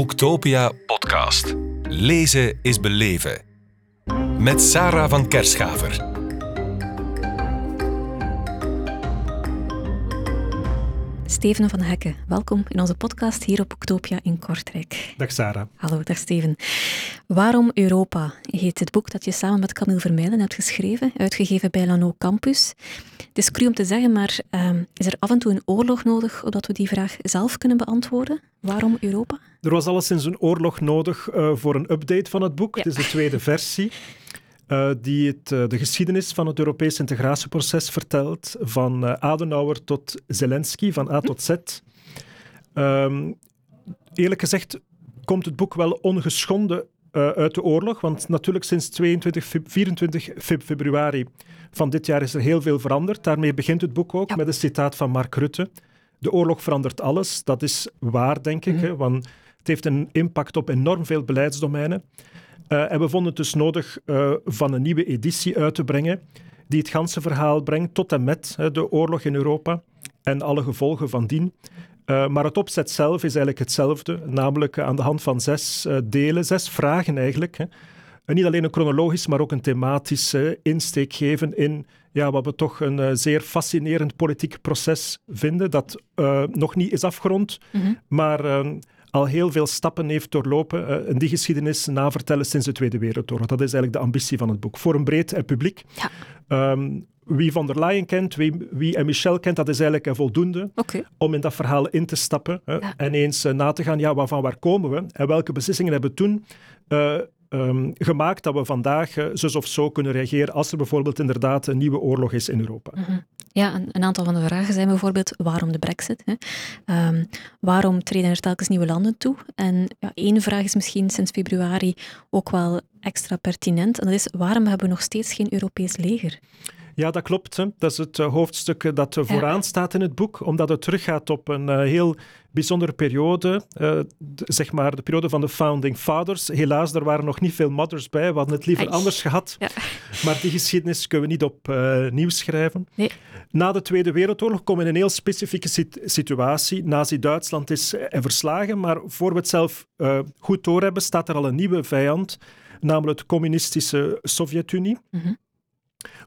Boektopia podcast. Lezen is beleven. Met Sarah van Kerschaver. Steven van Hekken, welkom in onze podcast hier op Boektopia in Kortrijk. Dag Sarah. Hallo, dag Steven. Waarom Europa heet het boek dat je samen met Camille Vermeijden hebt geschreven, uitgegeven bij Lano Campus. Het is cru om te zeggen, maar ehm, is er af en toe een oorlog nodig opdat we die vraag zelf kunnen beantwoorden? Waarom Europa? Er was alleszins een oorlog nodig uh, voor een update van het boek. Ja. Het is de tweede versie. Uh, die het, uh, de geschiedenis van het Europese integratieproces vertelt, van uh, Adenauer tot Zelensky, van A tot Z. Um, eerlijk gezegd komt het boek wel ongeschonden uit de oorlog, want natuurlijk sinds 22, 24 februari van dit jaar is er heel veel veranderd. Daarmee begint het boek ook ja. met een citaat van Mark Rutte. De oorlog verandert alles, dat is waar, denk ik, mm -hmm. hè, want het heeft een impact op enorm veel beleidsdomeinen. Uh, en we vonden het dus nodig uh, van een nieuwe editie uit te brengen die het ganse verhaal brengt tot en met de oorlog in Europa en alle gevolgen van dien. maar het opzet zelf is eigenlijk hetzelfde, namelijk aan de hand van zes delen, zes vragen eigenlijk. Hè. En niet alleen een chronologisch, maar ook een thematische insteek geven in ja, wat we toch een zeer fascinerend politiek proces vinden, dat nog niet is afgerond, mm -hmm. maar al heel veel stappen heeft doorlopen en die geschiedenis navertellen sinds de Tweede Wereldoorlog. Dat is eigenlijk de ambitie van het boek. Voor een breed uh, publiek. Ja. Um, wie van der Leyen kent, wie, wie en Michel kent, dat is eigenlijk uh, voldoende okay. om in dat verhaal in te stappen ja. en eens na te gaan, ja, waarvan waar komen we en welke beslissingen hebben we toen um, gemaakt dat we vandaag uh, zus of zo kunnen reageren als er bijvoorbeeld inderdaad een nieuwe oorlog is in Europa. -hmm. Ja, een, aantal van de vragen zijn bijvoorbeeld waarom de brexit? Hè? Um, waarom treden er telkens nieuwe landen toe? En ja, één vraag is misschien sinds februari ook wel extra pertinent. En dat is waarom hebben we nog steeds geen Europees leger? Ja, dat klopt. Hè. Dat is het uh, hoofdstuk dat vooraan staat in het boek, omdat het teruggaat op een uh, heel bijzondere periode, zeg maar de periode van de Founding Fathers. Helaas, er waren nog niet veel mothers bij, we hadden het liever anders gehad. Ja. Maar die geschiedenis kunnen we niet opnieuw schrijven. Nee. Na de Tweede Wereldoorlog komen we in een heel specifieke sit situatie. Nazi-Duitsland is verslagen, maar voor we het zelf goed doorhebben, staat er al een nieuwe vijand, namelijk de communistische Sovjet-Unie. Mm -hmm.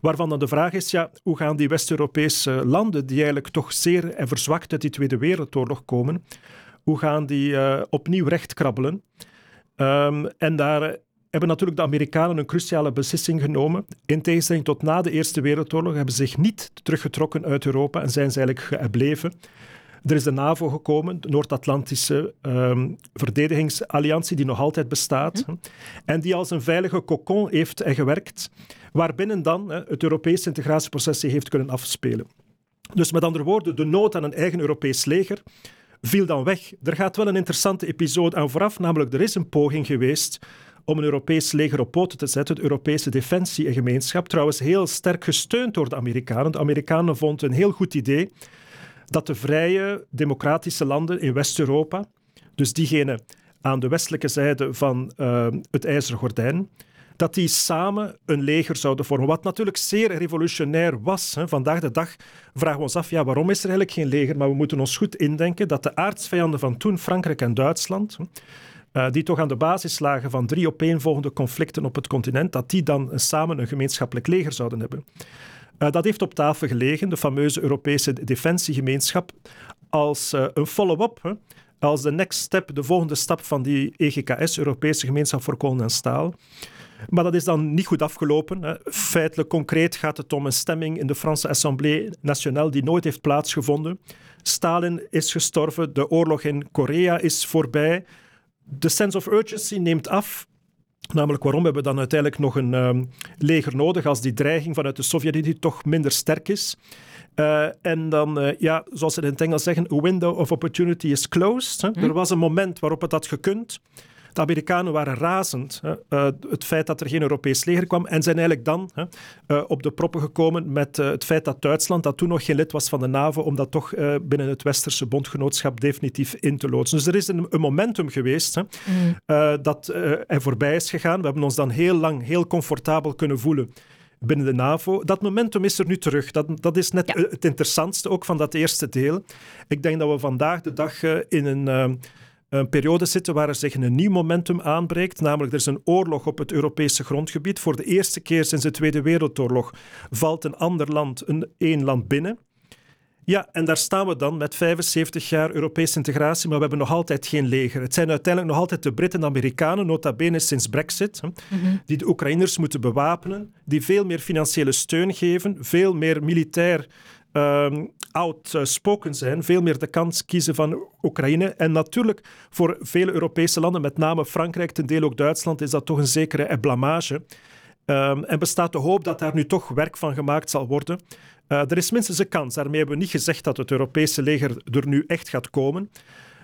Waarvan dan de vraag is, ja, hoe gaan die West-Europese landen, die eigenlijk toch zeer en verzwakt uit die Tweede Wereldoorlog komen, hoe gaan die uh, opnieuw rechtkrabbelen? Um, en daar hebben natuurlijk de Amerikanen een cruciale beslissing genomen. In tegenstelling tot na de Eerste Wereldoorlog hebben ze zich niet teruggetrokken uit Europa en zijn ze eigenlijk gebleven. Er is de NAVO gekomen, de Noord-Atlantische um, Verdedigingsalliantie, die nog altijd bestaat. Hm. En die als een veilige kokon heeft gewerkt, waarbinnen dan het Europese integratieproces zich heeft kunnen afspelen. Dus met andere woorden, de nood aan een eigen Europees leger viel dan weg. Er gaat wel een interessante episode aan vooraf, namelijk er is een poging geweest om een Europees leger op poten te zetten, het Europese Defensiegemeenschap, trouwens heel sterk gesteund door de Amerikanen. De Amerikanen vonden een heel goed idee dat de vrije democratische landen in West-Europa, dus diegenen aan de westelijke zijde van uh, het IJzeren Gordijn, dat die samen een leger zouden vormen. Wat natuurlijk zeer revolutionair was. Hè. Vandaag de dag vragen we ons af, ja, waarom is er eigenlijk geen leger? Maar we moeten ons goed indenken dat de aardsvijanden van toen, Frankrijk en Duitsland, uh, die toch aan de basis lagen van drie opeenvolgende conflicten op het continent, dat die dan samen een gemeenschappelijk leger zouden hebben. Uh, dat heeft op tafel gelegen, de fameuze Europese Defensiegemeenschap, als uh, een follow-up, als de next step, de volgende stap van die EGKS, Europese Gemeenschap voor Kolen en Staal. Maar dat is dan niet goed afgelopen. Hè. Feitelijk, concreet gaat het om een stemming in de Franse Assemblée nationale die nooit heeft plaatsgevonden. Stalin is gestorven, de oorlog in Korea is voorbij. De sense of urgency neemt af. Namelijk, waarom hebben we dan uiteindelijk nog een um, leger nodig als die dreiging vanuit de Sovjet-Unie toch minder sterk is? Uh, en dan, uh, ja, zoals ze in het Engels zeggen, a window of opportunity is closed. Hè? Hm. Er was een moment waarop het had gekund. De Amerikanen waren razend. Hè, uh, het feit dat er geen Europees leger kwam. En zijn eigenlijk dan hè, uh, op de proppen gekomen met uh, het feit dat Duitsland, dat toen nog geen lid was van de NAVO, om dat toch binnen het westerse bondgenootschap definitief in te loodsen. Dus er is een, een momentum geweest hè, mm. dat er voorbij is gegaan. We hebben ons dan heel lang heel comfortabel kunnen voelen binnen de NAVO. Dat momentum is er nu terug. Dat, dat is net ja. het interessantste ook van dat eerste deel. Ik denk dat we vandaag de dag in een een periode zitten waar er zich een nieuw momentum aanbreekt. Namelijk, er is een oorlog op het Europese grondgebied. Voor de eerste keer sinds de Tweede Wereldoorlog valt een ander land, een één land binnen. Ja, en daar staan we dan met 75 jaar Europese integratie, maar we hebben nog altijd geen leger. Het zijn uiteindelijk nog altijd de Britten en Amerikanen, nota bene sinds Brexit, mhm. die de Oekraïners moeten bewapenen, die veel meer financiële steun geven, veel meer militair um, outspoken zijn, veel meer de kans kiezen van Oekraïne. En natuurlijk voor vele Europese landen, met name Frankrijk, ten deel ook Duitsland, is dat toch een zekere blamage. Um, en bestaat de hoop dat daar nu toch werk van gemaakt zal worden. Uh, er is minstens een kans. Daarmee hebben we niet gezegd dat het Europese leger er nu echt gaat komen.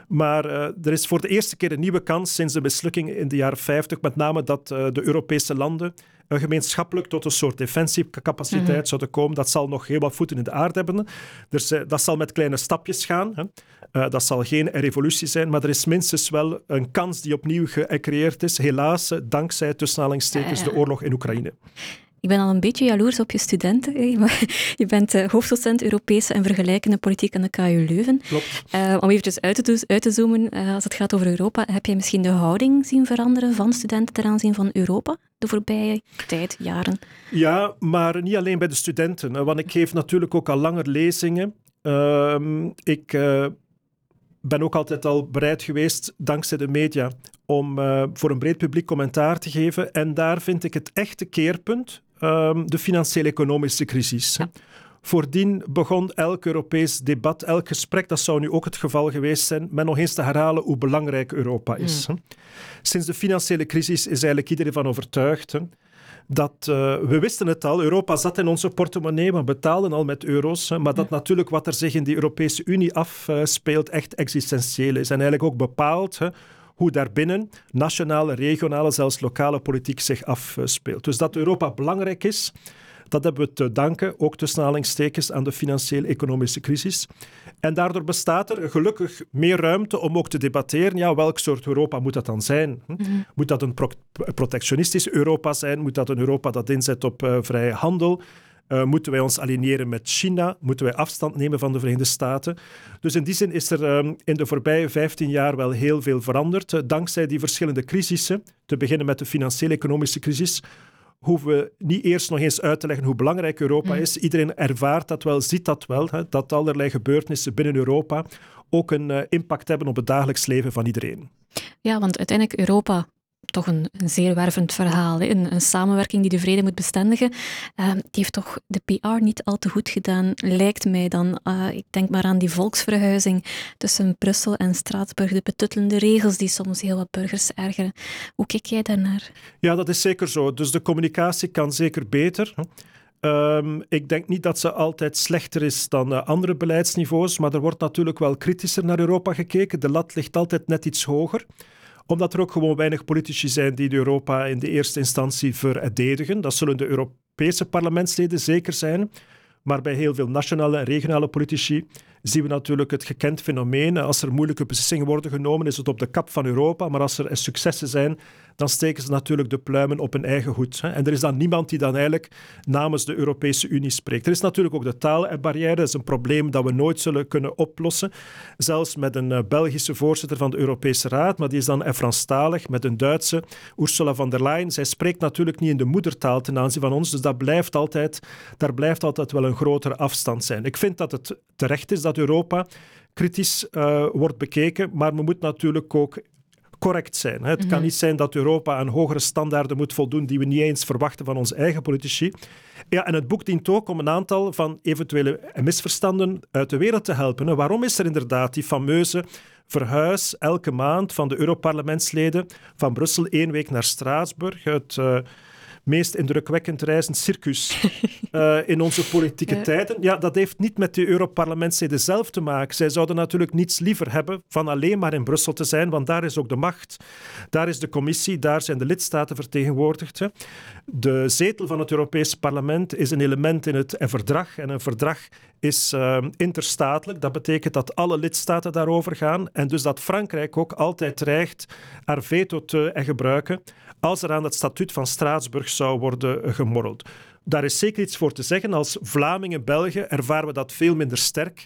Maar uh, er is voor de eerste keer een nieuwe kans sinds de mislukking in de jaren 50, met name dat de Europese landen gemeenschappelijk tot een soort defensiecapaciteit mm -hmm. zouden komen. Dat zal nog heel wat voeten in de aarde hebben. Dus, dat zal met kleine stapjes gaan. Hè. dat zal geen revolutie zijn, maar er is minstens wel een kans die opnieuw gecreëerd is, helaas dankzij tussen de oorlog in Oekraïne. Ik ben al een beetje jaloers op je studenten. Je bent uh, hoofddocent Europese en vergelijkende politiek aan de KU Leuven. Klopt. Uh, om even uit te, uit te zoomen, uh, als het gaat over Europa, heb jij misschien de houding zien veranderen van studenten ten aanzien van Europa de voorbije tijd, jaren? Ja, maar niet alleen bij de studenten. Want ik geef natuurlijk ook al langer lezingen. Ehm, ik ben ook altijd al bereid geweest, dankzij de media, om voor een breed publiek commentaar te geven. En daar vind ik het echte keerpunt um, de financiële-economische crisis. Ja. Voordien begon elk Europees debat, elk gesprek, dat zou nu ook het geval geweest zijn, met nog eens te herhalen hoe belangrijk Europa is. Mm. Sinds de financiële crisis is eigenlijk iedereen van overtuigd dat uh, we wisten het al, Europa zat in onze portemonnee, we betaalden al met euro's, maar dat natuurlijk wat er zich in die Europese Unie afspeelt echt existentieel is en eigenlijk ook bepaalt hoe daarbinnen nationale, regionale, zelfs lokale politiek zich afspeelt. Dus dat Europa belangrijk is, dat hebben we te danken, ook tussen aanhalingstekens, aan de financieel-economische crisis. En daardoor bestaat er gelukkig meer ruimte om ook te debatteren, ja, welk soort Europa moet dat dan zijn? Hm? Mhm. Moet dat een pro protectionistisch Europa zijn? Moet dat een Europa dat inzet op uh, vrije handel? Uh, moeten wij ons aligneren met China? Moeten wij afstand nemen van de Verenigde Staten? Dus in die zin is er um, in de voorbije 15 jaar wel heel veel veranderd. Uh, dankzij die verschillende crisissen, te beginnen met de financiële-economische crisis, hoeven we niet eerst nog eens uit te leggen hoe belangrijk Europa mm. is. Iedereen ervaart dat wel, ziet dat wel, hè, dat allerlei gebeurtenissen binnen Europa ook een uh, impact hebben op het dagelijks leven van iedereen. Ja, want uiteindelijk Europa toch een, een zeer wervend verhaal. Een, een, samenwerking die de vrede moet bestendigen. Uh, die heeft toch de PR niet al te goed gedaan, lijkt mij dan. Uh, ik denk maar aan die volksverhuizing tussen Brussel en Straatsburg. De betuttelende regels die soms heel wat burgers ergeren. Hoe kijk jij daarnaar? Ja, dat is zeker zo. Dus de communicatie kan zeker beter. Um, ik denk niet dat ze altijd slechter is dan uh, andere beleidsniveaus, maar er wordt natuurlijk wel kritischer naar Europa gekeken. De lat ligt altijd net iets hoger omdat er ook gewoon weinig politici zijn die Europa in de eerste instantie verdedigen. Dat zullen de Europese parlementsleden zeker zijn. Maar bij heel veel nationale en regionale politici zien we natuurlijk het gekend fenomeen. Als er moeilijke beslissingen worden genomen, is het op de kap van Europa. Maar als er successen zijn, dan steken ze natuurlijk de pluimen op hun eigen hoed. En er is dan niemand die dan eigenlijk namens de Europese Unie spreekt. Er is natuurlijk ook de taalbarrière. Dat is een probleem dat we nooit zullen kunnen oplossen. Zelfs met een eh, Belgische voorzitter van de Europese Raad, maar die is dan Franstalig, met een Duitse, Ursula von der Leyen. Zij spreekt natuurlijk niet in de moedertaal ten aanzien van ons, dus dat blijft altijd, daar blijft altijd wel een grotere afstand zijn. Ik vind dat het terecht is dat Europa kritisch uh, wordt bekeken, maar we moeten natuurlijk ook correct zijn. Het kan mhm. niet zijn dat Europa aan hogere standaarden moet voldoen die we niet eens verwachten van onze eigen politici. Ja, en het boek dient ook om een aantal van eventuele misverstanden uit de wereld te helpen. Waarom is er inderdaad die fameuze verhuis elke maand van de Europarlementsleden van Brussel één week naar Straatsburg? Het... Uh, meest indrukwekkend reizend circus uh, in onze politieke ja. tijden. Ja, dat heeft niet met de Europarlementsleden zelf te maken. Zij zouden natuurlijk niets liever hebben van alleen maar in Brussel te zijn, want daar is ook de macht. Daar is de commissie, daar zijn de lidstaten vertegenwoordigd. Hè. De zetel van het Europese parlement is een element in het verdrag. En een verdrag is uh, interstatelijk. Dat betekent dat alle lidstaten daarover gaan. En dus dat Frankrijk ook altijd dreigt haar veto te gebruiken als er aan het statuut van Straatsburg zou worden gemorreld. Daar is zeker iets voor te zeggen. Als Vlamingen, Belgen ervaren we dat veel minder sterk.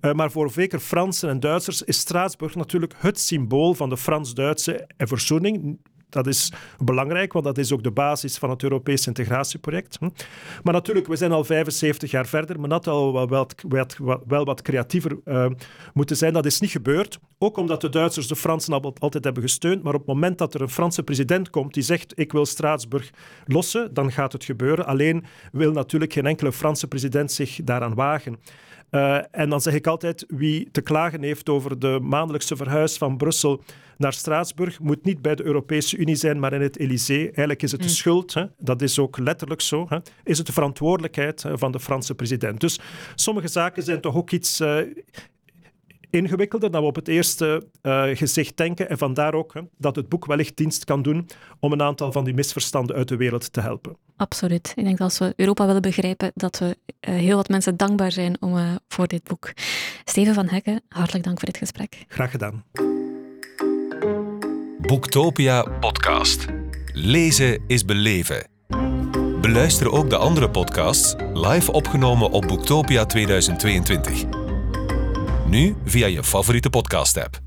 Uh, maar voor zeker Fransen en Duitsers is Straatsburg natuurlijk het symbool van de Frans-Duitse verzoening. Dat is belangrijk, want dat is ook de basis van het Europese integratieproject. Hm. Maar natuurlijk, we zijn al 75 jaar verder. Had al wel wat, wel wat creatiever uh, moeten zijn. Dat is niet gebeurd. Ook omdat de Duitsers de Fransen altijd hebben gesteund. Maar op het moment dat er een Franse president komt die zegt: Ik wil Straatsburg lossen, dan gaat het gebeuren. Alleen wil natuurlijk geen enkele Franse president zich daaraan wagen. Uh, en dan zeg ik altijd, wie te klagen heeft over de maandelijkse verhuis van Brussel naar Straatsburg, moet niet bij de Europese Unie zijn, maar in het Elysée. Eigenlijk is het de mm. schuld, hè, dat is ook letterlijk zo, hè, is het de verantwoordelijkheid van de Franse president. Dus sommige zaken zijn toch ook iets... Uh, ingewikkelder dan we op het eerste uh, gezicht denken. En vandaar ook hè, dat het boek wellicht dienst kan doen om een aantal van die misverstanden uit de wereld te helpen. Absoluut. Ik denk dat als we Europa willen begrijpen, dat we uh, heel wat mensen dankbaar zijn om, uh, voor dit boek. Steven van Hekken, hartelijk dank voor dit gesprek. Graag gedaan. Boektopia podcast. Lezen is beleven. Beluister ook de andere podcasts live opgenomen op Boektopia 2022. Nu via je favoriete podcast-app.